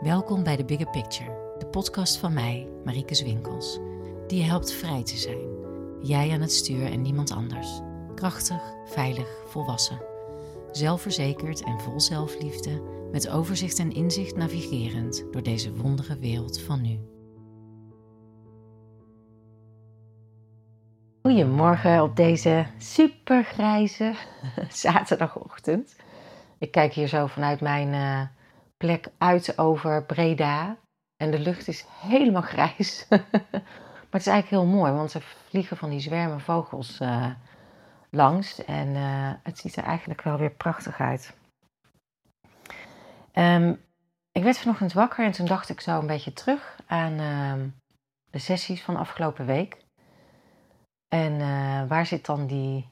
Welkom bij The Bigger Picture, de podcast van mij, Marieke Zwinkels, die je helpt vrij te zijn. Jij aan het stuur en niemand anders. Krachtig, veilig, volwassen. Zelfverzekerd en vol zelfliefde, met overzicht en inzicht navigerend door deze wondere wereld van nu. Goedemorgen op deze supergrijze zaterdagochtend. Ik kijk hier zo vanuit mijn uh, plek uit over Breda. En de lucht is helemaal grijs. maar het is eigenlijk heel mooi, want er vliegen van die zwermen vogels uh, langs. En uh, het ziet er eigenlijk wel weer prachtig uit. Um, ik werd vanochtend wakker en toen dacht ik zo een beetje terug aan uh, de sessies van afgelopen week. En uh, waar zit dan die.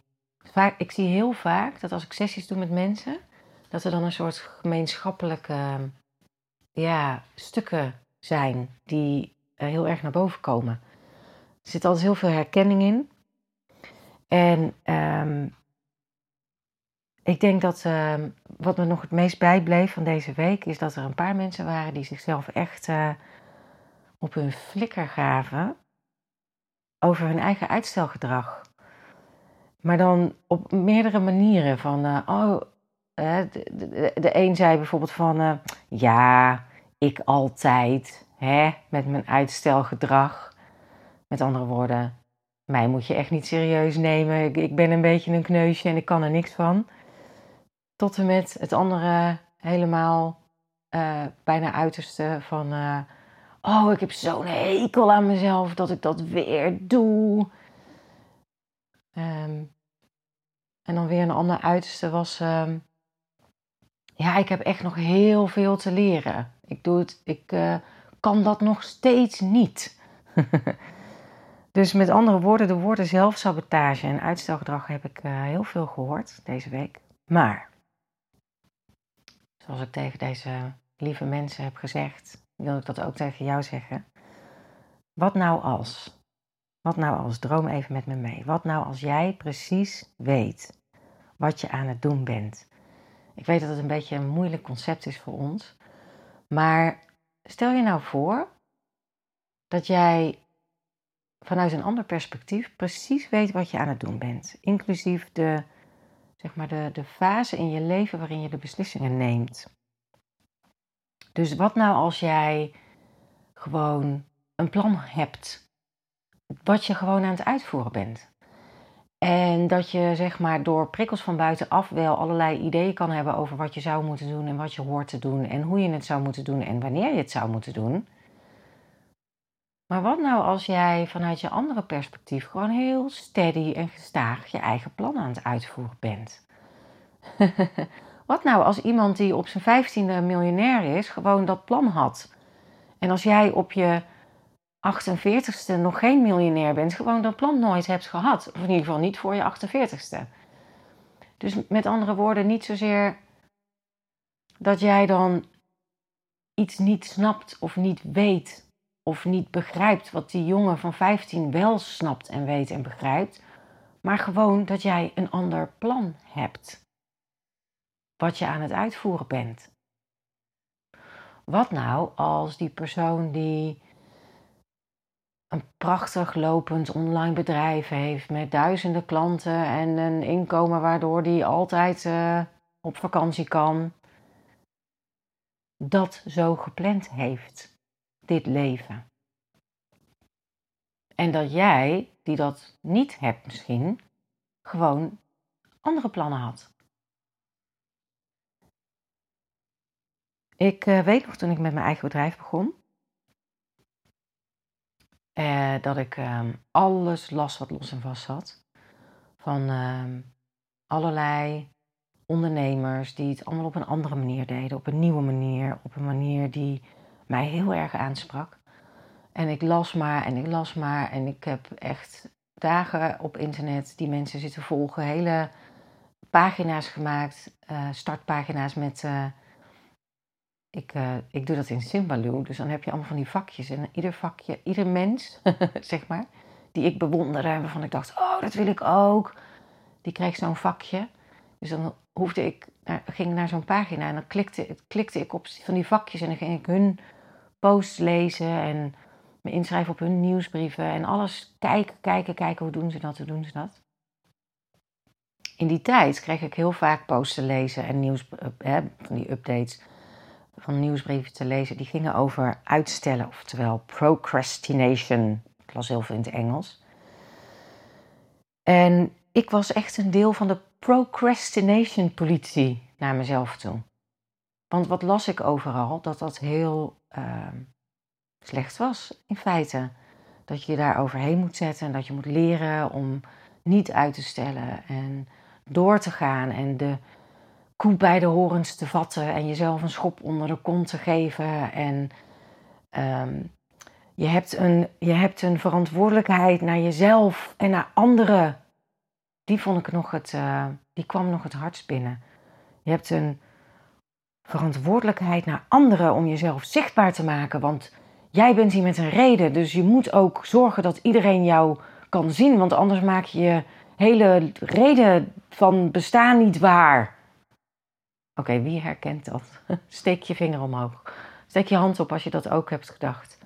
Ik zie heel vaak dat als ik sessies doe met mensen, dat er dan een soort gemeenschappelijke ja, stukken zijn die heel erg naar boven komen. Er zit altijd heel veel herkenning in. En um, ik denk dat uh, wat me nog het meest bijbleef van deze week is dat er een paar mensen waren die zichzelf echt uh, op hun flikker gaven over hun eigen uitstelgedrag. Maar dan op meerdere manieren. Van, uh, oh, de, de, de, een zei bijvoorbeeld van, ja, ik altijd, hè, met mijn uitstelgedrag. Met andere woorden, mij moet je echt niet serieus nemen. Ik, ik ben een beetje een kneusje en ik kan er niks van. Tot en met het andere helemaal uh, bijna uiterste van... Uh, oh, ik heb zo'n hekel aan mezelf dat ik dat weer doe. Um, en dan weer een ander uiterste was... Um, ja, ik heb echt nog heel veel te leren. Ik doe het, ik uh, kan dat nog steeds niet. dus met andere woorden, de woorden zelfsabotage en uitstelgedrag heb ik heel veel gehoord deze week. Maar Zoals ik tegen deze lieve mensen heb gezegd, wil ik dat ook tegen jou zeggen. Wat nou als? Wat nou als? Droom even met me mee. Wat nou als jij precies weet wat je aan het doen bent? Ik weet dat het een beetje een moeilijk concept is voor ons. Maar stel je nou voor dat jij vanuit een ander perspectief precies weet wat je aan het doen bent. Inclusief de zeg maar de, de fase in je leven waarin je de beslissingen neemt. Dus wat nou als jij gewoon een plan hebt, wat je gewoon aan het uitvoeren bent. En dat je zeg maar door prikkels van buitenaf wel allerlei ideeën kan hebben over wat je zou moeten doen en wat je hoort te doen en hoe je het zou moeten doen en wanneer je het zou moeten doen. Maar wat nou als jij vanuit je andere perspectief gewoon heel steady en gestaag je eigen plan aan het uitvoeren bent? wat nou als iemand die op zijn vijftiende miljonair is, gewoon dat plan had? En als jij op je 48ste nog geen miljonair bent, gewoon dat plan nooit hebt gehad. Of in ieder geval niet voor je 48ste. Dus met andere woorden, niet zozeer dat jij dan iets niet snapt of niet weet of niet begrijpt wat die jongen van 15 wel snapt en weet en begrijpt, maar gewoon dat jij een ander plan hebt. Wat je aan het uitvoeren bent. Wat nou als die persoon die een prachtig lopend online bedrijf heeft met duizenden klanten en een inkomen waardoor die altijd uh, op vakantie kan, dat zo gepland heeft? dit leven. En dat jij, die dat niet hebt misschien, gewoon andere plannen had. Ik uh, weet nog toen ik met mijn eigen bedrijf begon, uh, dat ik uh, alles las wat los en vast zat. Van ehm, allerlei ondernemers die het allemaal op een andere manier deden, op een nieuwe manier, op een manier die mij heel erg aansprak. En ik las maar en ik las maar en ik heb echt dagen op internet die mensen zitten volgen, hele pagina's gemaakt, uh, startpagina's met. Ik, uh, ik doe dat in Simbaloo, dus dan heb je allemaal van die vakjes. En ieder vakje, ieder mens, zeg maar, die ik bewonderde en waarvan ik dacht: oh, dat wil ik ook, die kreeg zo'n vakje. Dus dan hoefde ik nou, ging naar zo'n pagina en dan klikte, klikte ik op van die vakjes en dan ging ik hun posts lezen en me inschrijven op hun nieuwsbrieven en alles kijken, kijken, kijken. Hoe doen ze dat? Hoe doen ze dat? In die tijd kreeg ik heel vaak posts te lezen en nieuws, eh, van die updates van nieuwsbrieven te lezen. Die gingen over uitstellen, oftewel procrastination. Ik las heel veel in het Engels. En ik was echt een deel van de procrastination politie naar mezelf toe. Want wat las ik overal? Dat dat heel uh, slecht was, in feite. Dat je je daar overheen moet zetten en dat je moet leren om niet uit te stellen en door te gaan en de koe bij de horens te vatten en jezelf een schop onder de kont te geven. En um, je, hebt een, je hebt een verantwoordelijkheid naar jezelf en naar anderen. Die vond ik nog het, uh, die kwam nog het hardst binnen. Je hebt een verantwoordelijkheid naar anderen om jezelf zichtbaar te maken. Want jij bent hier met een reden. Dus je moet ook zorgen dat iedereen jou kan zien. Want anders maak je je hele reden van bestaan niet waar. Oké, wie herkent dat? Steek je vinger omhoog. Steek je hand op als je dat ook hebt gedacht.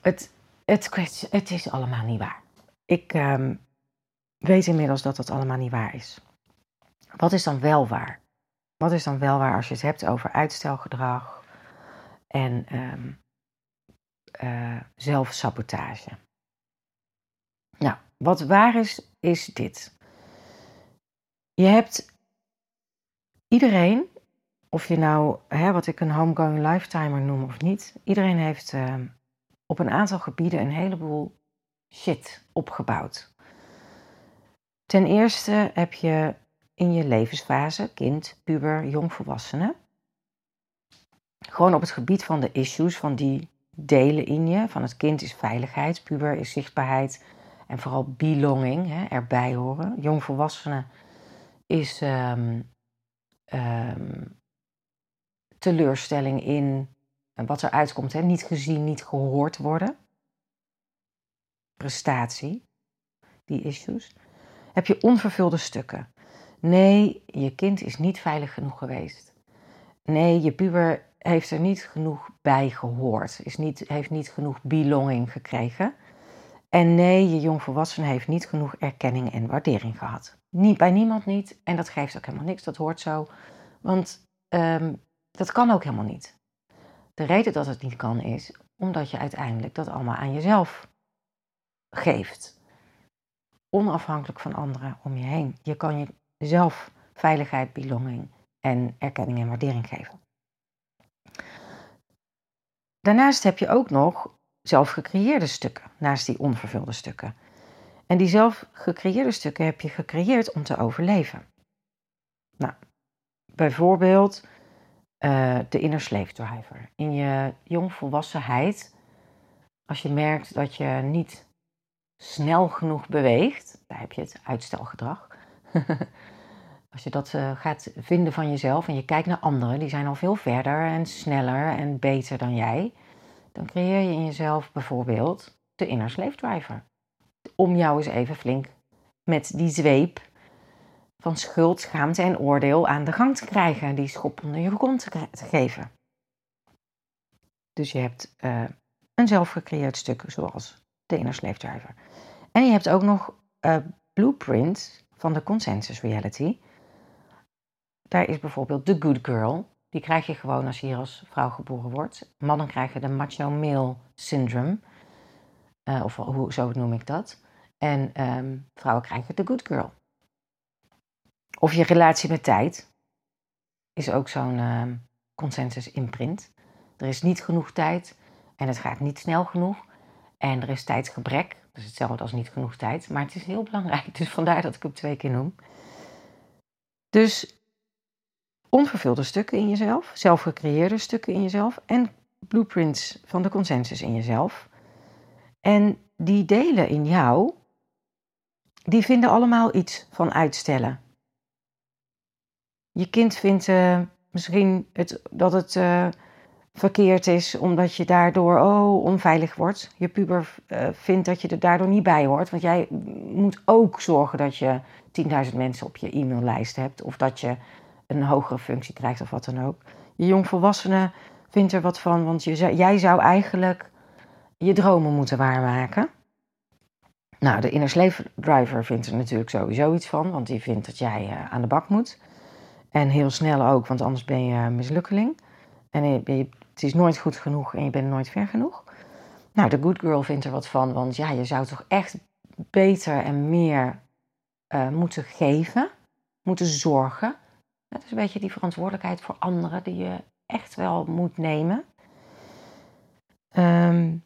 Het, het, het is allemaal niet waar. Ik um, weet inmiddels dat dat allemaal niet waar is. Wat is dan wel waar? Wat is dan wel waar als je het hebt over uitstelgedrag en um, uh, zelfsabotage? Nou, wat waar is, is dit. Je hebt iedereen, of je nou, hè, wat ik een homegoing lifetimer noem of niet, iedereen heeft uh, op een aantal gebieden een heleboel shit opgebouwd. Ten eerste heb je in je levensfase, kind, puber, jongvolwassene, gewoon op het gebied van de issues, van die delen in je, van het kind is veiligheid, puber is zichtbaarheid en vooral belonging, hè, erbij horen. Jongvolwassene is um, um, teleurstelling in wat er uitkomt. Hè? Niet gezien, niet gehoord worden. Prestatie, die issues. Heb je onvervulde stukken. Nee, je kind is niet veilig genoeg geweest. Nee, je puber heeft er niet genoeg bij gehoord. Is niet, heeft niet genoeg belonging gekregen. En nee, je jongvolwassene heeft niet genoeg erkenning en waardering gehad. Niet bij niemand niet. En dat geeft ook helemaal niks. Dat hoort zo. Want um, dat kan ook helemaal niet. De reden dat het niet kan is omdat je uiteindelijk dat allemaal aan jezelf geeft. Onafhankelijk van anderen om je heen. Je kan jezelf veiligheid, belonging en erkenning en waardering geven. Daarnaast heb je ook nog zelf gecreëerde stukken, naast die onvervulde stukken. En die zelf gecreëerde stukken heb je gecreëerd om te overleven. Nou, bijvoorbeeld uh, de inner slave driver. In je jongvolwassenheid, als je merkt dat je niet snel genoeg beweegt, daar heb je het uitstelgedrag. als je dat uh, gaat vinden van jezelf en je kijkt naar anderen, die zijn al veel verder en sneller en beter dan jij, dan creëer je in jezelf bijvoorbeeld de inner slave driver. Om jou eens even flink met die zweep van schuld, schaamte en oordeel aan de gang te krijgen, die schop onder je grond te, geven. Dus je hebt uh, een zelfgecreëerd stuk, zoals de inner slave driver. En je hebt ook nog uh, blueprint van de consensus reality. Daar is bijvoorbeeld de good girl. Die krijg je gewoon als je hier als vrouw geboren wordt. Mannen krijgen de macho male syndrome. Uh, of hoe, zo noem ik dat. En um, vrouwen krijgen de good girl. Of je relatie met tijd is ook zo'n uh, consensus imprint. Er is niet genoeg tijd en het gaat niet snel genoeg. En er is tijdsgebrek. Dus hetzelfde als niet genoeg tijd. Maar het is heel belangrijk. Dus vandaar dat ik hem twee keer noem. Dus onvervulde stukken in jezelf, zelfgecreëerde stukken in jezelf en blueprints van de consensus in jezelf. En die delen in jou, die vinden allemaal iets van uitstellen. Je kind vindt uh, misschien het, dat het uh, verkeerd is omdat je daardoor oh, onveilig wordt. Je puber uh, vindt dat je er daardoor niet bij hoort. Want jij moet ook zorgen dat je 10.000 mensen op je e-maillijst hebt. Of dat je een hogere functie krijgt of wat dan ook. Je jongvolwassene vindt er wat van, want je, jij zou eigenlijk je dromen moeten waarmaken. Nou, de inner slave driver vindt er natuurlijk sowieso iets van, want die vindt dat jij uh, aan de bak moet. En heel snel ook, want anders ben je mislukkeling. En je, het is nooit goed genoeg en je bent nooit ver genoeg. Nou, de good girl vindt er wat van, want ja, je zou toch echt beter en meer uh, moeten geven, moeten zorgen. Dat is een beetje die verantwoordelijkheid voor anderen die je echt wel moet nemen. Um,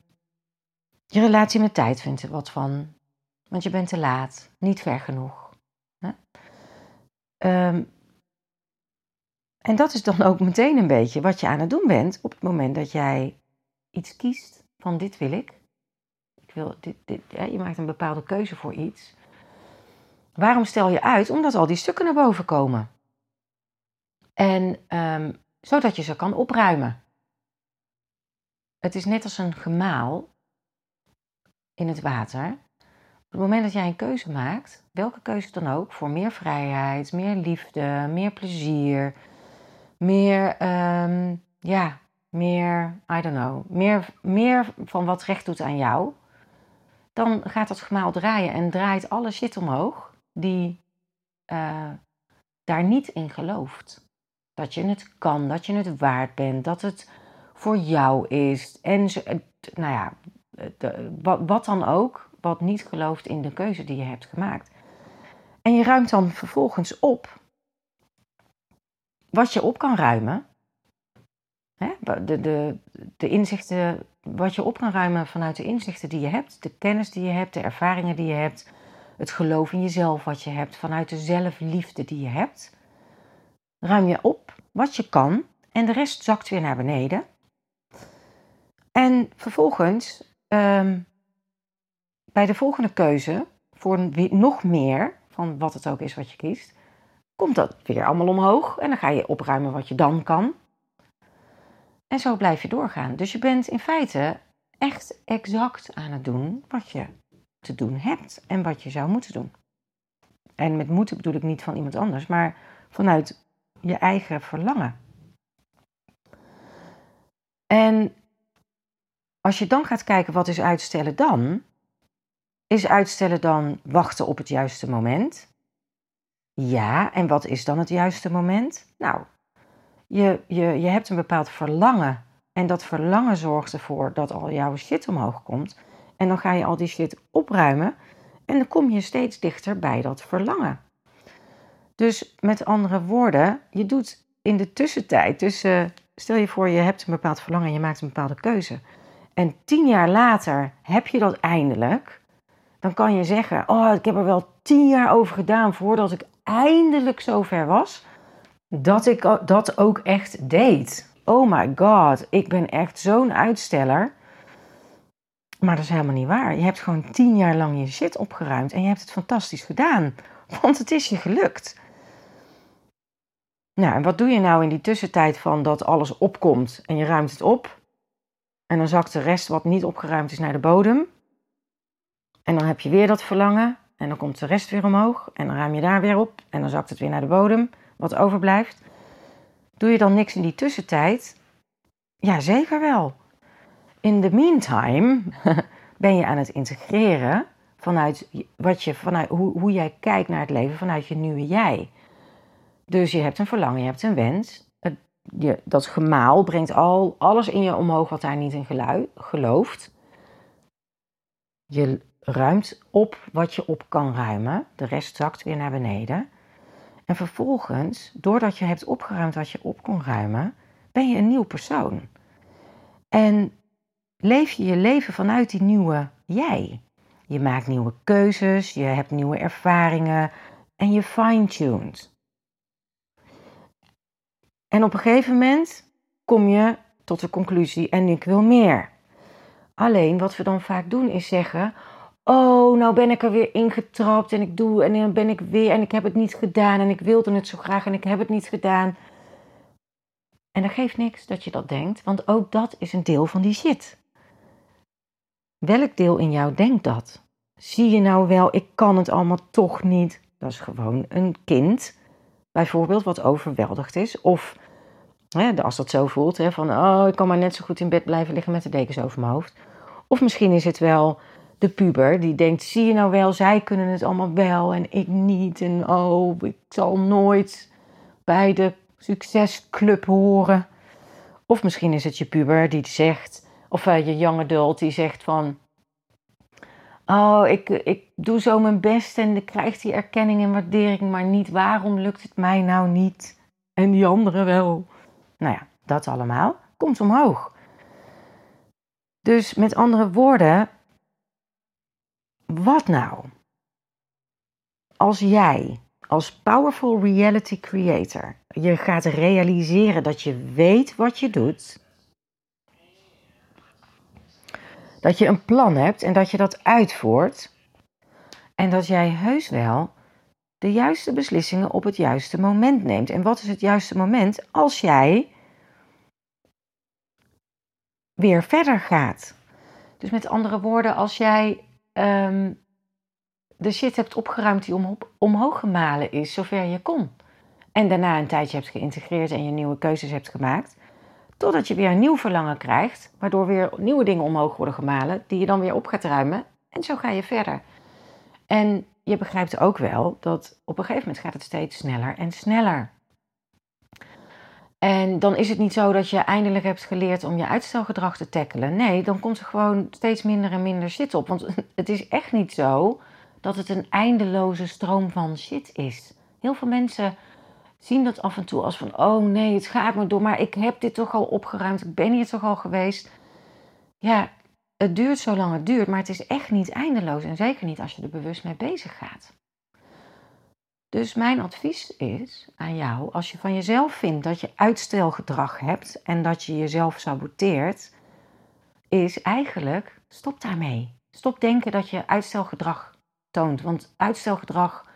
je relatie met tijd vindt er wat van, want je bent te laat, niet ver genoeg. Hè? Um, en dat is dan ook meteen een beetje wat je aan het doen bent op het moment dat jij iets kiest van dit wil ik. ik wil dit, dit, je maakt een bepaalde keuze voor iets. Waarom stel je uit? Omdat al die stukken naar boven komen. En um, zodat je ze kan opruimen. Het is net als een gemaal in het water. Op het moment dat jij een keuze maakt, welke keuze dan ook, voor meer vrijheid, meer liefde, meer plezier, meer, ehm, ja, meer, I don't know, meer, meer van wat recht doet aan jou, dan gaat dat gemaal draaien en draait alle shit omhoog die uh, daar niet in gelooft. Dat je het kan, dat je het waard bent, dat het voor jou is. En nou ja, wat, dan ook, wat niet gelooft in de keuze die je hebt gemaakt. En je ruimt dan vervolgens op wat je op kan ruimen. Hè? De, de, de inzichten, wat je op kan ruimen vanuit de inzichten die je hebt, de kennis die je hebt, de ervaringen die je hebt, het geloof in jezelf wat je hebt, vanuit de zelfliefde die je hebt. Ruim je op wat je kan en de rest zakt weer naar beneden. En vervolgens, um, bij de volgende keuze, voor nog meer van wat het ook is wat je kiest, komt dat weer allemaal omhoog en dan ga je opruimen wat je dan kan. En zo blijf je doorgaan. Dus je bent in feite echt exact aan het doen wat je te doen hebt en wat je zou moeten doen. En met moeten bedoel ik niet van iemand anders, maar vanuit je eigen verlangen. En als je dan gaat kijken wat is uitstellen dan, is uitstellen dan wachten op het juiste moment? Ja, en wat is dan het juiste moment? Nou, je, je, je hebt een bepaald verlangen. En dat verlangen zorgt ervoor dat al jouw shit omhoog komt. En dan ga je al die shit opruimen. En dan kom je steeds dichter bij dat verlangen. Dus met andere woorden, je doet in de tussentijd tussen. Stel je voor, je hebt een bepaald verlangen en je maakt een bepaalde keuze. En tien jaar later heb je dat eindelijk. Dan kan je zeggen: Oh, ik heb er wel tien jaar over gedaan voordat ik eindelijk zover was dat ik dat ook echt deed. Oh my god, ik ben echt zo'n uitsteller. Maar dat is helemaal niet waar. Je hebt gewoon tien jaar lang je shit opgeruimd en je hebt het fantastisch gedaan. Want het is je gelukt. Nou, en wat doe je nou in die tussentijd van dat alles opkomt en je ruimt het op? En dan zakt de rest wat niet opgeruimd is naar de bodem. En dan heb je weer dat verlangen en dan komt de rest weer omhoog en dan ruim je daar weer op en dan zakt het weer naar de bodem, wat overblijft. Doe je dan niks in die tussentijd? Ja, zeker wel. In the meantime ben je aan het integreren vanuit, wat je, vanuit hoe, hoe jij kijkt naar het leven vanuit je nieuwe jij. Dus je hebt een verlangen, je hebt een wens. Je, dat gemaal brengt al alles in je omhoog wat daar niet in gelooft. Je ruimt op wat je op kan ruimen. De rest zakt weer naar beneden. En vervolgens, doordat je hebt opgeruimd wat je op kon ruimen, ben je een nieuw persoon. En leef je je leven vanuit die nieuwe jij. Je maakt nieuwe keuzes, je hebt nieuwe ervaringen en je fine-tuned. En op een gegeven moment kom je tot de conclusie en ik wil meer. Alleen wat we dan vaak doen is zeggen: Oh, nou ben ik er weer ingetrapt en ik doe en dan ben ik weer en ik heb het niet gedaan en ik wilde het zo graag en ik heb het niet gedaan. En dat geeft niks dat je dat denkt, want ook dat is een deel van die shit. Welk deel in jou denkt dat? Zie je nou wel, ik kan het allemaal toch niet. Dat is gewoon een kind, bijvoorbeeld, wat overweldigd is. Of hè, als dat zo voelt, hè, van oh, ik kan maar net zo goed in bed blijven liggen met de dekens over mijn hoofd. Of misschien is het wel de puber die denkt: zie je nou wel, zij kunnen het allemaal wel en ik niet. En oh, ik zal nooit bij de succesclub horen. Of misschien is het je puber die zegt, of uh, je young adult die zegt van... Oh, ik, ik doe zo mijn best en ik krijg die erkenning en waardering, maar niet. Waarom lukt het mij nou niet? En die anderen wel. Nou ja, dat allemaal komt omhoog. Dus met andere woorden, wat nou? Als jij als powerful reality creator je gaat realiseren dat je weet wat je doet, dat je een plan hebt en dat je dat uitvoert en dat jij heus wel de juiste beslissingen op het juiste moment neemt. En wat is het juiste moment als jij weer verder gaat? Dus met andere woorden, als jij ehm, de shit hebt opgeruimd die om, omhoog gemalen is, zover je kon. En daarna een tijdje hebt geïntegreerd en je nieuwe keuzes hebt gemaakt. Totdat je weer een nieuw verlangen krijgt, waardoor weer nieuwe dingen omhoog worden gemalen, die je dan weer op gaat ruimen. En zo ga je verder. En je begrijpt ook wel dat op een gegeven moment gaat het steeds sneller en sneller. En dan is het niet zo dat je eindelijk hebt geleerd om je uitstelgedrag te tackelen. Nee, dan komt er gewoon steeds minder en minder shit op. Want het is echt niet zo dat het een eindeloze stroom van shit is. Heel veel mensen zien dat af en toe als van: oh nee, het gaat me door, maar ik heb dit toch al opgeruimd, ik ben hier toch al geweest. Ja, het duurt zo lang het duurt, maar het is echt niet eindeloos en zeker niet als je er bewust mee bezig gaat. Dus mijn advies is aan jou, als je van jezelf vindt dat je uitstelgedrag hebt en dat je jezelf saboteert, is eigenlijk stop daarmee. Stop denken dat je uitstelgedrag toont. Want uitstelgedrag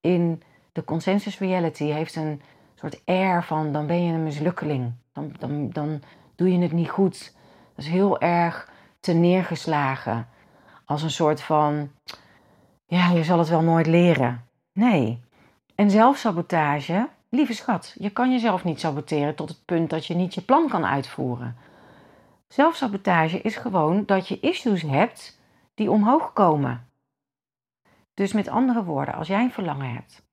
in de consensus reality heeft een soort air van dan ben je een mislukkeling. Dan, dan, dan doe je het niet goed. Dat is heel erg te neergeslagen. Als een soort van, ja, je zal het wel nooit leren. Nee. En zelfsabotage, lieve schat, je kan jezelf niet saboteren tot het punt dat je niet je plan kan uitvoeren. Zelfsabotage is gewoon dat je issues hebt die omhoog komen. Dus met andere woorden, als jij een verlangen hebt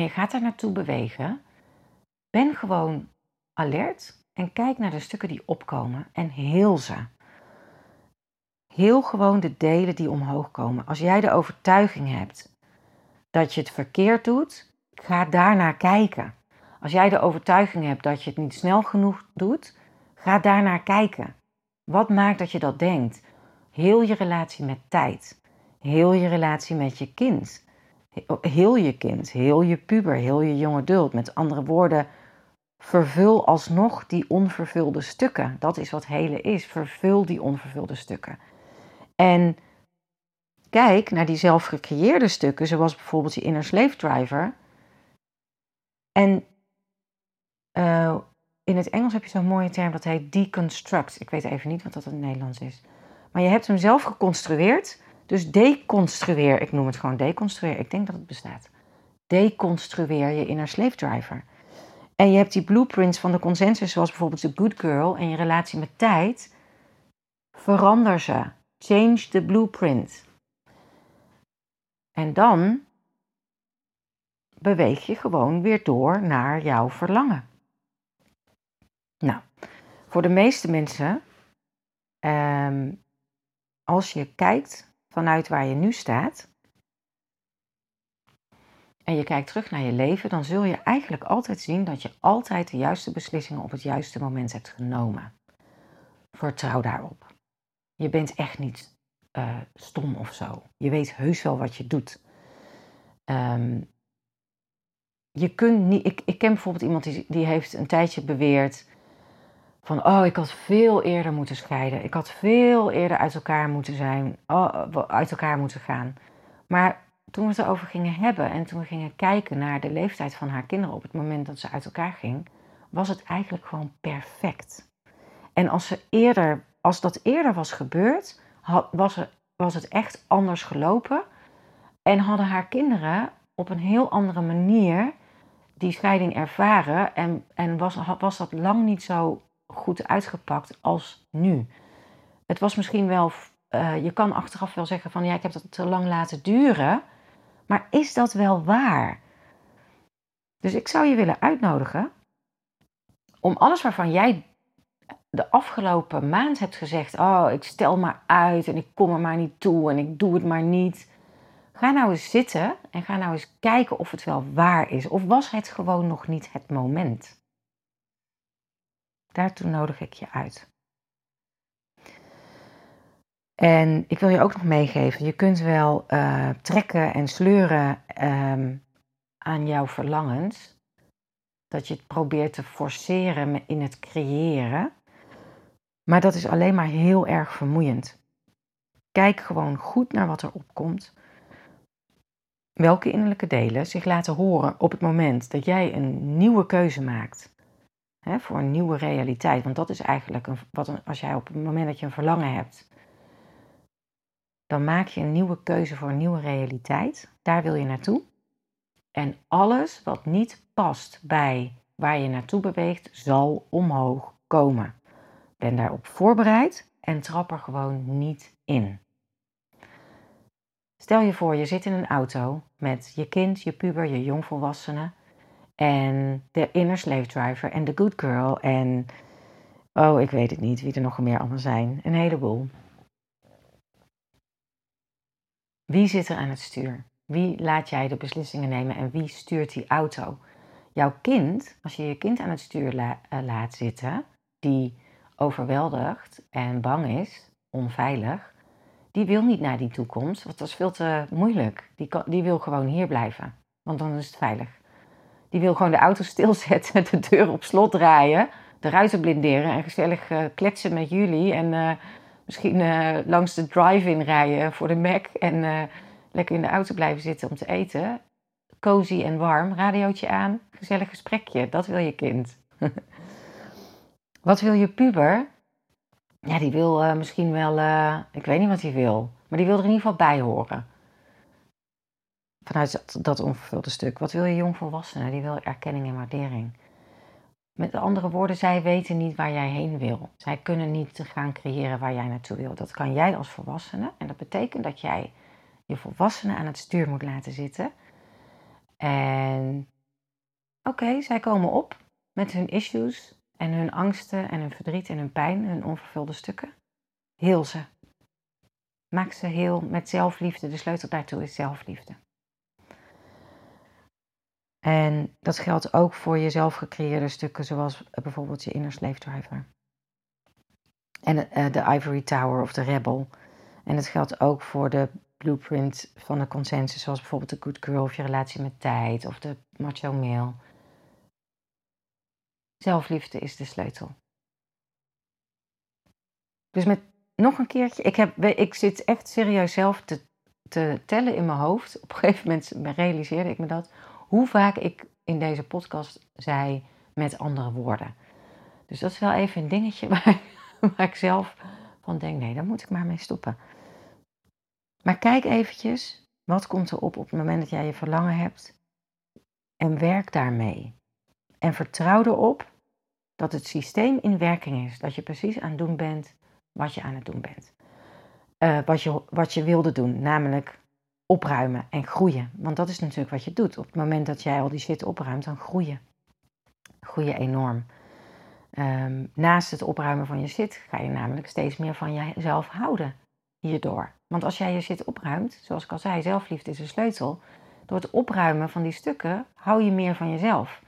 en je gaat daar naartoe bewegen, ben gewoon alert en kijk naar de stukken die opkomen en heel ze. Heel gewoon de delen die omhoog komen. Als jij de overtuiging hebt dat je het verkeerd doet, ga daarnaar kijken. Als jij de overtuiging hebt dat je het niet snel genoeg doet, ga daarnaar kijken. Wat maakt dat je dat denkt? Heel je relatie met tijd. Heel je relatie met je kind. Heel je kind, heel je puber, heel je jonge adult. Met andere woorden, vervul alsnog die onvervulde stukken. Dat is wat hele is. Vervul die onvervulde stukken. En kijk naar die zelf gecreëerde stukken, zoals bijvoorbeeld die inner slave driver. En uh, in het Engels heb je zo'n mooie term dat heet deconstruct. Ik weet even niet wat dat in het Nederlands is. Maar je hebt hem zelf geconstrueerd dus deconstrueer, ik noem het gewoon deconstrueer, ik denk dat het bestaat. Deconstrueer je inner slave driver. En je hebt die blueprints van de consensus, zoals bijvoorbeeld de good girl en je relatie met tijd. Verander ze. Change the blueprint. En dan beweeg je gewoon weer door naar jouw verlangen. Nou, voor de meeste mensen, ehm, als je kijkt vanuit waar je nu staat en je kijkt terug naar je leven, dan zul je eigenlijk altijd zien dat je altijd de juiste beslissingen op het juiste moment hebt genomen. Vertrouw daarop. Je bent echt niet uh, stom of zo. Je weet heus wel wat je doet. Um, je kunt niet. Ik, ik ken bijvoorbeeld iemand die, die heeft een tijdje beweerd van, oh, ik had veel eerder moeten scheiden. Ik had veel eerder uit elkaar moeten zijn, oh, uit elkaar moeten gaan. Maar toen we het erover gingen hebben en toen we gingen kijken naar de leeftijd van haar kinderen op het moment dat ze uit elkaar ging, was het eigenlijk gewoon perfect. En als, ze eerder, als dat eerder was gebeurd, was, er, was het echt anders gelopen. En hadden haar kinderen op een heel andere manier die scheiding ervaren. En, en was, was dat lang niet zo goed uitgepakt als nu. Het was misschien wel, uh, je kan achteraf wel zeggen van ja, ik heb dat te lang laten duren. Maar is dat wel waar? Dus ik zou je willen uitnodigen om alles waarvan jij de afgelopen maand hebt gezegd: Oh, ik stel maar uit en ik kom er maar niet toe en ik doe het maar niet. Ga nou eens zitten en ga nou eens kijken of het wel waar is. Of was het gewoon nog niet het moment? Daartoe nodig ik je uit. En ik wil je ook nog meegeven: je kunt wel uh, trekken en sleuren uh, aan jouw verlangens. Dat je het probeert te forceren in het creëren. Maar dat is alleen maar heel erg vermoeiend. Kijk gewoon goed naar wat er opkomt. Welke innerlijke delen zich laten horen op het moment dat jij een nieuwe keuze maakt. Hè, voor een nieuwe realiteit. Want dat is eigenlijk een, wat als jij op het moment dat je een verlangen hebt. Dan maak je een nieuwe keuze voor een nieuwe realiteit. Daar wil je naartoe. En alles wat niet past bij waar je naartoe beweegt, zal omhoog komen. Ben daarop voorbereid en trap er gewoon niet in. Stel je voor, je zit in een auto met je kind, je puber, je jongvolwassene en de inner slave driver en de good girl en oh, ik weet het niet wie er nog meer allemaal zijn. Een heleboel. Wie zit er aan het stuur? Wie laat jij de beslissingen nemen en wie stuurt die auto? Jouw kind, als je je kind aan het stuur eh, laat zitten, die overweldigd en bang is, onveilig, die wil niet naar die toekomst, want dat is veel te moeilijk. Die, die wil gewoon hier blijven, want dan is het veilig. Die wil gewoon de auto stilzetten, de deur op slot draaien, de ruiten blinderen en gezellig uh, kletsen met jullie. En uh, misschien uh, langs de drive-in rijden voor de Mac en lekker in de auto blijven zitten om te eten. Cozy en warm, radiootje aan, gezellig gesprekje. Dat wil je kind. Wat wil je puber? Ja, die wil misschien wel, ik weet niet wat hij wil, maar die wil er in ieder geval bij horen. Vanuit dat, dat onvervulde stuk. Wat wil je jongvolwassene? Die wil erkenning en waardering. Met andere woorden, zij weten niet waar jij heen wil. Zij kunnen niet gaan creëren waar jij naartoe wil. Dat kan jij als volwassene. En dat betekent dat jij je volwassenen aan het stuur moet laten zitten. En oké, zij komen op met hun issues, en hun angsten en hun verdriet en hun pijn, hun onvervulde stukken. Heel ze. Maak ze heel met zelfliefde. De sleutel daartoe is zelfliefde. En dat geldt ook voor je zelf gecreëerde stukken, zoals bijvoorbeeld je inner slave driver. En eh, de Ivory Tower of de Rebel. En het geldt ook voor de blueprint van de consensus, zoals bijvoorbeeld de Good Girl of je relatie met tijd of de macho male. Zelfliefde is de sleutel. Dus met nog een keertje, ik, heb, ik zit echt serieus zelf te, te tellen in mijn hoofd. Op een gegeven moment realiseerde ik me dat. Hoe vaak ik in deze podcast zei met andere woorden. Dus dat is wel even een dingetje waar, ik zelf van denk, nee, daar moet ik maar mee stoppen. Maar kijk eventjes, wat komt er op op het moment dat jij je verlangen hebt? En werk daarmee. En vertrouw erop dat het systeem in werking is. Dat je precies aan het doen bent wat je aan het doen bent. Uh, wat, je, wat je wilde doen, namelijk opruimen en groeien. Want dat is natuurlijk wat je doet. Op het moment dat jij al die shit opruimt, dan groeien. Groeien enorm. Um, naast het opruimen van je shit ga je namelijk steeds meer van jezelf houden hierdoor. Want als jij je shit opruimt, zoals ik al zei, zelfliefde is een sleutel. Door het opruimen van die stukken hou je meer van jezelf.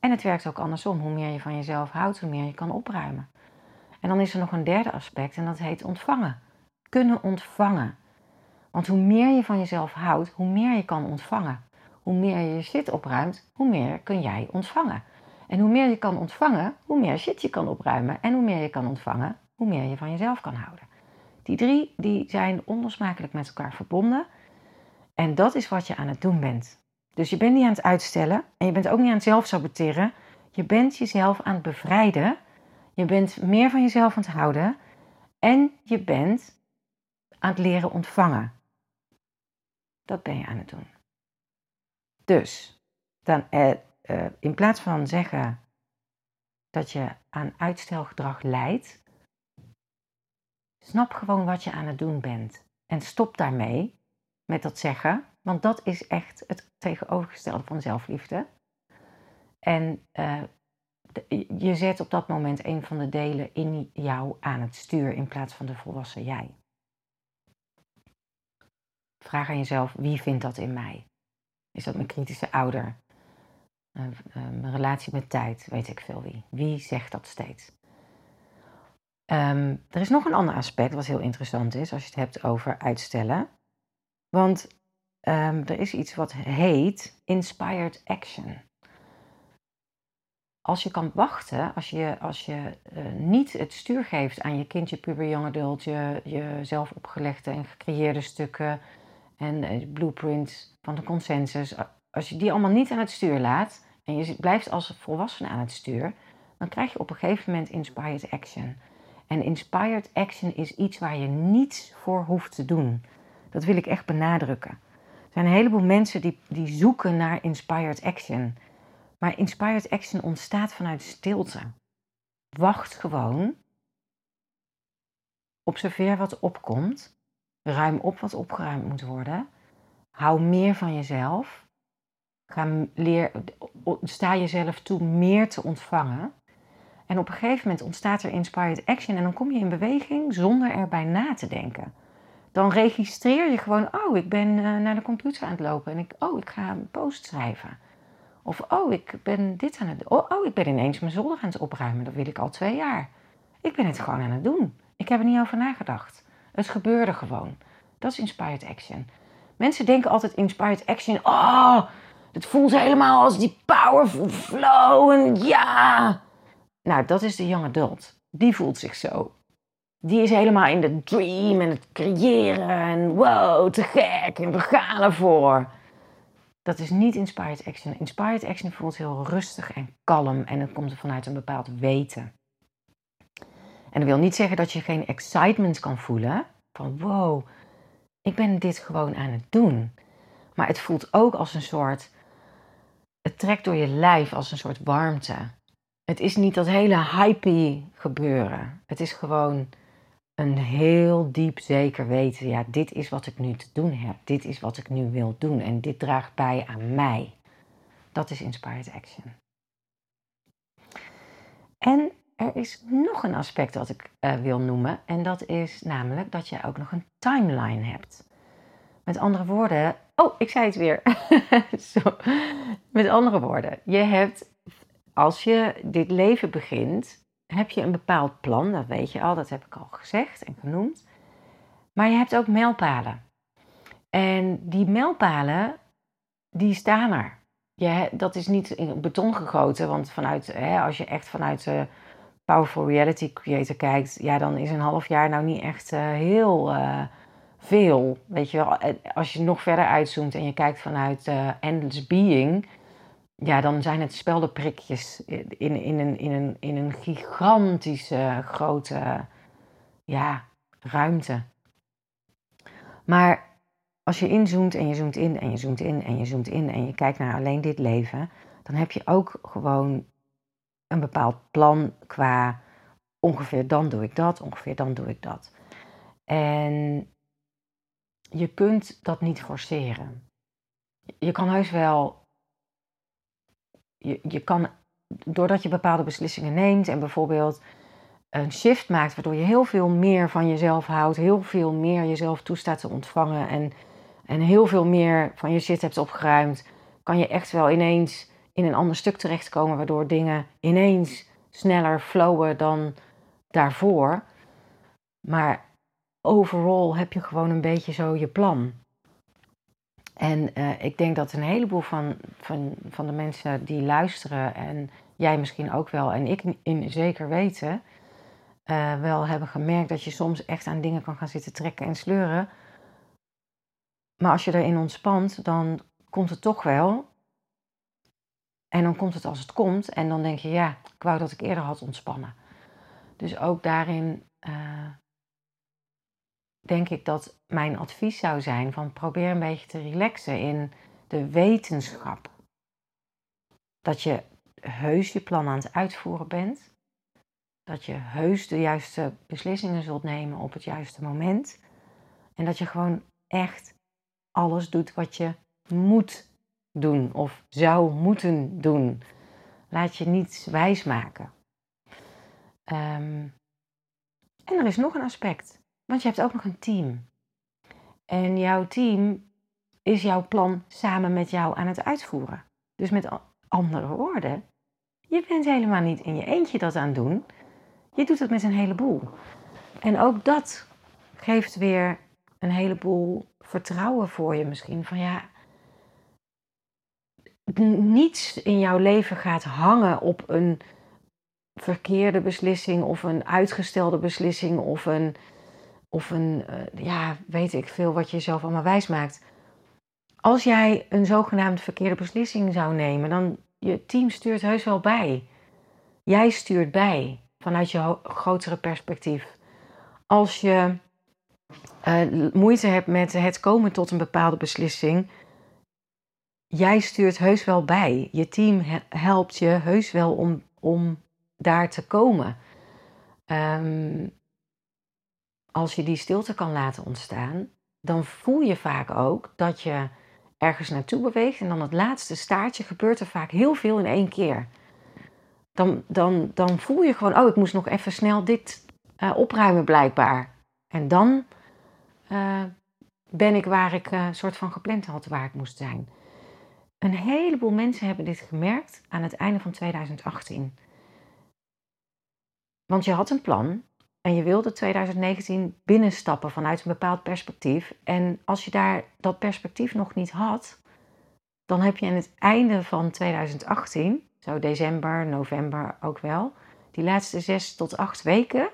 En het werkt ook andersom. Hoe meer je van jezelf houdt, hoe meer je kan opruimen. En dan is er nog een derde aspect en dat heet ontvangen. Kunnen ontvangen. Want hoe meer je van jezelf houdt, hoe meer je kan ontvangen. Hoe meer je je shit opruimt, hoe meer kun jij ontvangen. En hoe meer je kan ontvangen, hoe meer shit je kan opruimen. En hoe meer je kan ontvangen, hoe meer je van jezelf kan houden. Die drie die zijn onlosmakelijk met elkaar verbonden. En dat is wat je aan het doen bent. Dus je bent niet aan het uitstellen en je bent ook niet aan het zelfsaboteren. Je bent jezelf aan het bevrijden. Je bent meer van jezelf aan het houden. En je bent aan het leren ontvangen. Dat ben je aan het doen. Dus, dan, eh, eh, in plaats van zeggen dat je aan uitstelgedrag leidt, snap gewoon wat je aan het doen bent. En stop daarmee met dat zeggen, want dat is echt het tegenovergestelde van zelfliefde. En uh, je zet op dat moment een van de delen in jou aan het stuur in plaats van de volwassen jij. Vraag aan jezelf, wie vindt dat in mij? Is dat mijn kritische ouder? Uh, mijn relatie met tijd, weet ik veel wie. Wie zegt dat steeds? Um, er is nog een ander aspect wat heel interessant is als je het hebt over uitstellen. Want um, er is iets wat heet inspired action als je kan wachten, als je, als je uh, niet het stuur geeft aan je kindje, puber, adult, je, je zelf opgelegde en gecreëerde stukken en uh, blueprints van de consensus, als je die allemaal niet aan het stuur laat en je blijft als volwassene aan het stuur, dan krijg je op een gegeven moment inspired action. En inspired action is iets waar je niets voor hoeft te doen. Dat wil ik echt benadrukken. Er zijn een heleboel mensen die, die zoeken naar inspired action. Maar inspired action ontstaat vanuit stilte. Wacht gewoon. Observeer wat opkomt. Ruim op wat opgeruimd moet worden. Hou meer van jezelf. Ga leer, sta jezelf toe meer te ontvangen. En op een gegeven moment ontstaat er inspired action en dan kom je in beweging zonder erbij na te denken. Dan registreer je gewoon, oh, ik ben eh, naar de computer aan het lopen en ik, oh, ik ga een post schrijven. Of, oh, ik ben dit aan het oh, oh, ik ben ineens mijn zolder aan het opruimen. Dat wil ik al twee jaar. Ik ben het gewoon aan het doen. Ik heb er niet over nagedacht. Het gebeurde gewoon. Dat is inspired action. Mensen denken altijd inspired action. Oh, het voelt helemaal als die powerful flow. En ja. Nou, dat is de young adult. Die voelt zich zo. Die is helemaal in de dream en het creëren. En wow, te gek. En we gaan ervoor. Dat is niet inspired action. Inspired action voelt heel rustig en kalm en het komt er vanuit een bepaald weten. En dat wil niet zeggen dat je geen excitement kan voelen. Van wow, ik ben dit gewoon aan het doen. Maar het voelt ook als een soort. Het trekt door je lijf als een soort warmte. Het is niet dat hele hypey gebeuren. Het is gewoon een heel diep zeker weten, ja, dit is wat ik nu te doen heb. Dit is wat ik nu wil doen en dit draagt bij aan mij. Dat is inspired action. En er is nog een aspect wat ik uh, wil noemen en dat is namelijk dat je ook nog een timeline hebt. Met andere woorden, oh, ik zei het weer. Zo. Met andere woorden, je hebt als je dit leven begint, heb je een bepaald plan, dat weet je al, dat heb ik al gezegd en genoemd. Maar je hebt ook mijlpalen. En die mijlpalen, die staan er. Je, dat is niet in beton gegoten, want vanuit, hè, als je echt vanuit de Powerful Reality Creator kijkt, ja, dan is een half jaar nou niet echt uh, heel uh, veel. Weet je wel, als je nog verder uitzoomt en je kijkt vanuit Endless Being, ja, dan zijn het speldenprikjes in, in, een, in, een, in een gigantische grote ja, ruimte. Maar als je inzoomt en je zoomt in en je zoomt in en je zoomt in en je kijkt naar alleen dit leven, dan heb je ook gewoon een bepaald plan qua ongeveer dan doe ik dat, ongeveer dan doe ik dat. En je kunt dat niet forceren. Je kan heus wel je, je kan, doordat je bepaalde beslissingen neemt en bijvoorbeeld een shift maakt, waardoor je heel veel meer van jezelf houdt, heel veel meer jezelf toestaat te ontvangen en, en heel veel meer van je shit hebt opgeruimd, kan je echt wel ineens in een ander stuk terechtkomen, waardoor dingen ineens sneller flowen dan daarvoor. Maar overal heb je gewoon een beetje zo je plan. En uh, ik denk dat een heleboel van, van, van de mensen die luisteren, en jij misschien ook wel, en ik in zeker weten, uh, wel hebben gemerkt dat je soms echt aan dingen kan gaan zitten trekken en sleuren. Maar als je erin ontspant, dan komt het toch wel. En dan komt het als het komt. En dan denk je, ja, ik wou dat ik eerder had ontspannen. Dus ook daarin uh, denk ik dat mijn advies zou zijn van probeer een beetje te relaxen in de wetenschap. Dat je heus je plan aan het uitvoeren bent. Dat je heus de juiste beslissingen zult nemen op het juiste moment. En dat je gewoon echt alles doet wat je moet doen of zou moeten doen. Laat je niets wijsmaken. Um, en er is nog een aspect, want je hebt ook nog een team. En jouw team is jouw plan samen met jou aan het uitvoeren. Dus met andere woorden, je bent helemaal niet in je eentje dat aan het doen. Je doet het met een heleboel. En ook dat geeft weer een heleboel vertrouwen voor je misschien. Van ja, niets in jouw leven gaat hangen op een verkeerde beslissing of een uitgestelde beslissing of een, of een uh, ja, weet ik veel wat je jezelf allemaal wijs maakt. Als jij een zogenaamd verkeerde beslissing zou nemen, dan je team stuurt heus wel bij. Jij stuurt bij vanuit je grotere perspectief. Als je uh, moeite hebt met het komen tot een bepaalde beslissing, jij stuurt heus wel bij. Je team helpt je heus wel om, om daar te komen. Um, als je die stilte kan laten ontstaan, dan voel je vaak ook dat je ergens naartoe beweegt en dan het laatste staartje gebeurt er vaak heel veel in één keer. Dan, dan, dan voel je gewoon, oh, ik moest nog even snel dit uh, opruimen blijkbaar. En dan uh, ben ik waar ik uh, soort van gepland had waar ik moest zijn. Een heleboel mensen hebben dit gemerkt aan het einde van 2018. Want je had een plan en je wilde 2019 binnenstappen vanuit een bepaald perspectief. En als je daar dat perspectief nog niet had, dan heb je aan het einde van 2018, zo december, november ook wel, die laatste zes tot acht weken,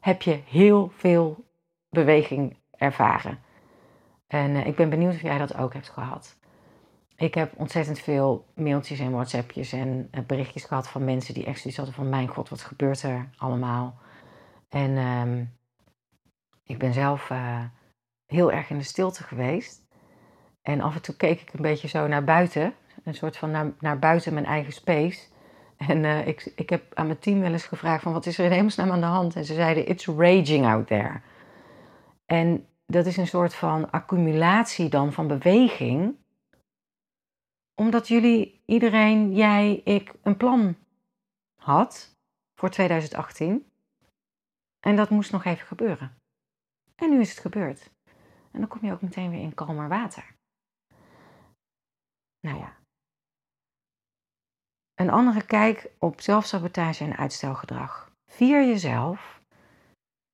heb je heel veel beweging ervaren. En uh, ik ben benieuwd of jij dat ook hebt gehad. Ik heb ontzettend veel mailtjes en WhatsAppjes en uh, berichtjes gehad van mensen die echt zoiets hadden van: Mijn god, wat gebeurt er allemaal? En uh, ik ben zelf uh, heel erg in de stilte geweest. En af en toe keek ik een beetje zo naar buiten, een soort van naar, naar buiten mijn eigen space. En uh, ik, ik heb aan mijn team wel eens gevraagd van wat is er in hemelsnaam aan de hand? En ze zeiden, it's raging out there. En dat is een soort van accumulatie dan van beweging. Omdat jullie, iedereen, jij, ik, een plan had voor 2018. En dat moest nog even gebeuren. En nu is het gebeurd. En dan kom je ook meteen weer in kalmer water. Nou ja. Een andere kijk op zelfsabotage en uitstelgedrag. Vier jezelf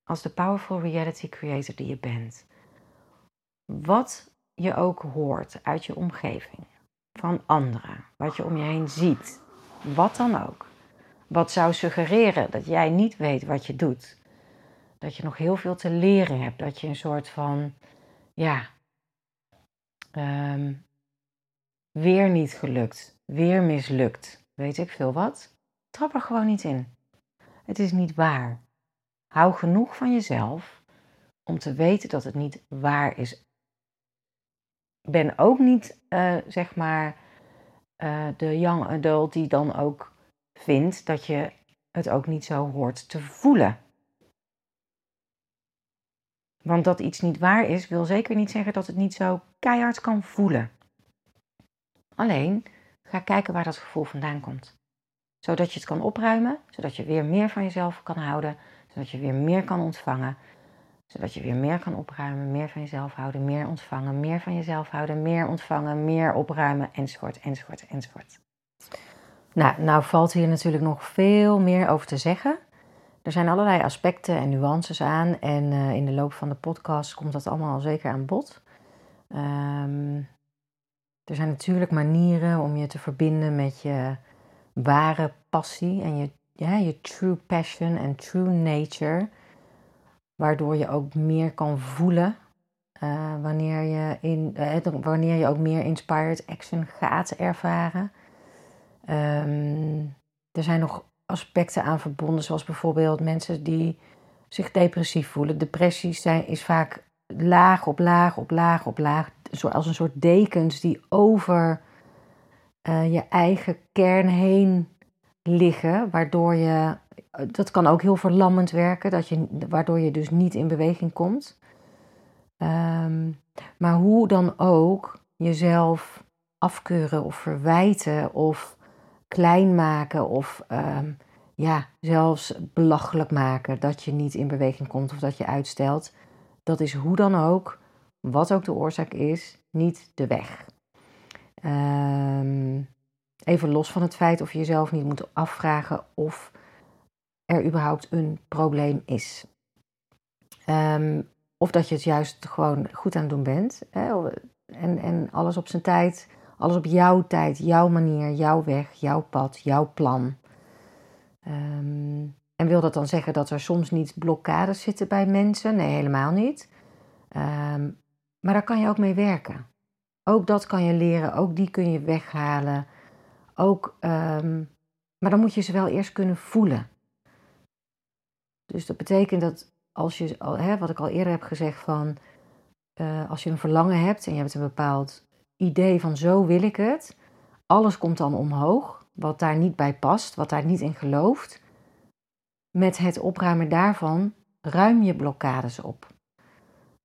als de powerful reality creator die je bent. Wat je ook hoort uit je omgeving, van anderen, wat je om je heen ziet, wat dan ook. Wat zou suggereren dat jij niet weet wat je doet. Dat je nog heel veel te leren hebt. Dat je een soort van, ja, um, weer niet gelukt, weer mislukt, weet ik veel wat. Trap er gewoon niet in. Het is niet waar. Hou genoeg van jezelf om te weten dat het niet waar is. Ben ook niet, uh, zeg maar, uh, de young adult die dan ook vindt dat je het ook niet zo hoort te voelen. Want dat iets niet waar is, wil zeker niet zeggen dat het niet zo keihard kan voelen. Alleen ga kijken waar dat gevoel vandaan komt. Zodat je het kan opruimen, zodat je weer meer van jezelf kan houden, zodat je weer meer kan ontvangen. Zodat je weer meer kan opruimen, meer van jezelf houden, meer ontvangen, meer van jezelf houden, meer ontvangen, meer opruimen, enzovoort, enzovoort, enzovoort. Nou, nou valt hier natuurlijk nog veel meer over te zeggen. Er zijn allerlei aspecten en nuances aan en uh, in de loop van de podcast komt dat allemaal zeker aan bod. Um, er zijn natuurlijk manieren om je te verbinden met je ware passie en je ja, je true passion en true nature. Waardoor je ook meer kan voelen uh, wanneer, je in, uh, wanneer je ook meer inspired action gaat ervaren. Um, er zijn nog aspecten aan verbonden, zoals bijvoorbeeld mensen die zich depressief voelen. Depressie zijn, is vaak laag op laag op laag op laag, zoals een soort dekens die over uh, je eigen kern heen liggen, waardoor je, dat kan ook heel verlammend werken, dat je, waardoor je dus niet in beweging komt. Um, maar hoe dan ook jezelf afkeuren of verwijten of klein maken of um, ja, zelfs belachelijk maken dat je niet in beweging komt of dat je uitstelt. Dat is hoe dan ook, wat ook de oorzaak is, niet de weg. Um, even los van het feit of je jezelf niet moet afvragen of er überhaupt een probleem is. Um, of dat je het juist gewoon goed aan het doen bent. Hè? En, en alles op zijn tijd, alles op jouw tijd, jouw manier, jouw weg, jouw pad, jouw plan. Ehm, en wil dat dan zeggen dat er soms niet blokkades zitten bij mensen? Nee, helemaal niet. Ehm, maar daar kan je ook mee werken. Ook dat kan je leren, ook die kun je weghalen. Ook, maar dan moet je ze wel eerst kunnen voelen. Dus dat betekent dat als je, hè, wat ik al eerder heb gezegd, van uh, als je een verlangen hebt en je hebt een bepaald idee van zo wil ik het, alles komt dan omhoog, wat daar niet bij past, wat daar niet in gelooft. Met het opruimen daarvan ruim je blokkades op.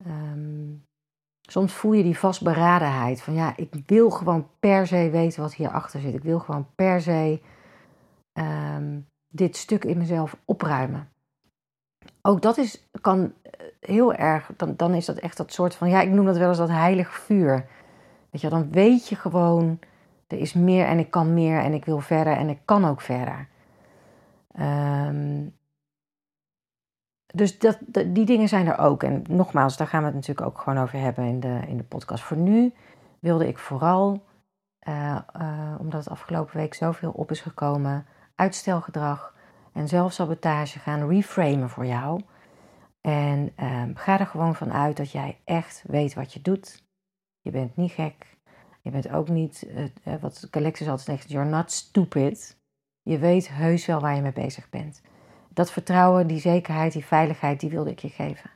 Um, soms voel je die vastberadenheid van ja, ik wil gewoon per se weten wat hierachter zit. Ik wil gewoon per se um, dit stuk in mezelf opruimen ook dat is, kan eh, heel erg, dan, dan is dat echt dat soort van, ja, ik noem dat wel eens dat heilig vuur. Weet je, dan weet je gewoon, er is meer en ik kan meer en ik wil verder en ik kan ook verder. Um, dus dat, die dingen zijn er ook. En nogmaals, daar gaan we het natuurlijk ook gewoon over hebben in de, in de podcast. Voor nu wilde ik vooral, uh, uh, omdat het afgelopen week zoveel op is gekomen, uitstelgedrag en zelfsabotage gaan reframen voor jou. En um, ga er gewoon van uit dat jij echt weet wat je doet. Je bent niet gek. Je bent ook niet, uh, wat Alexis altijd zegt, you're not stupid. Je weet heus wel waar je mee bezig bent. Dat vertrouwen, die zekerheid, die veiligheid, die wilde ik je geven.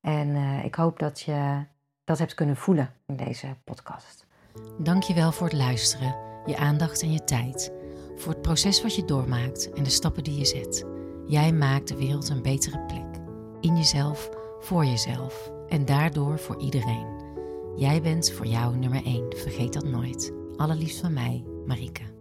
En uh, ik hoop dat je dat hebt kunnen voelen in deze podcast. Dankjewel voor het luisteren, je aandacht en je tijd voor het proces wat je doormaakt en de stappen die je zet. Jij maakt de wereld een betere plek. In jezelf, voor jezelf en daardoor voor iedereen. Jij bent voor jou nummer 1, vergeet dat nooit. Allerliefst van mij, Marike.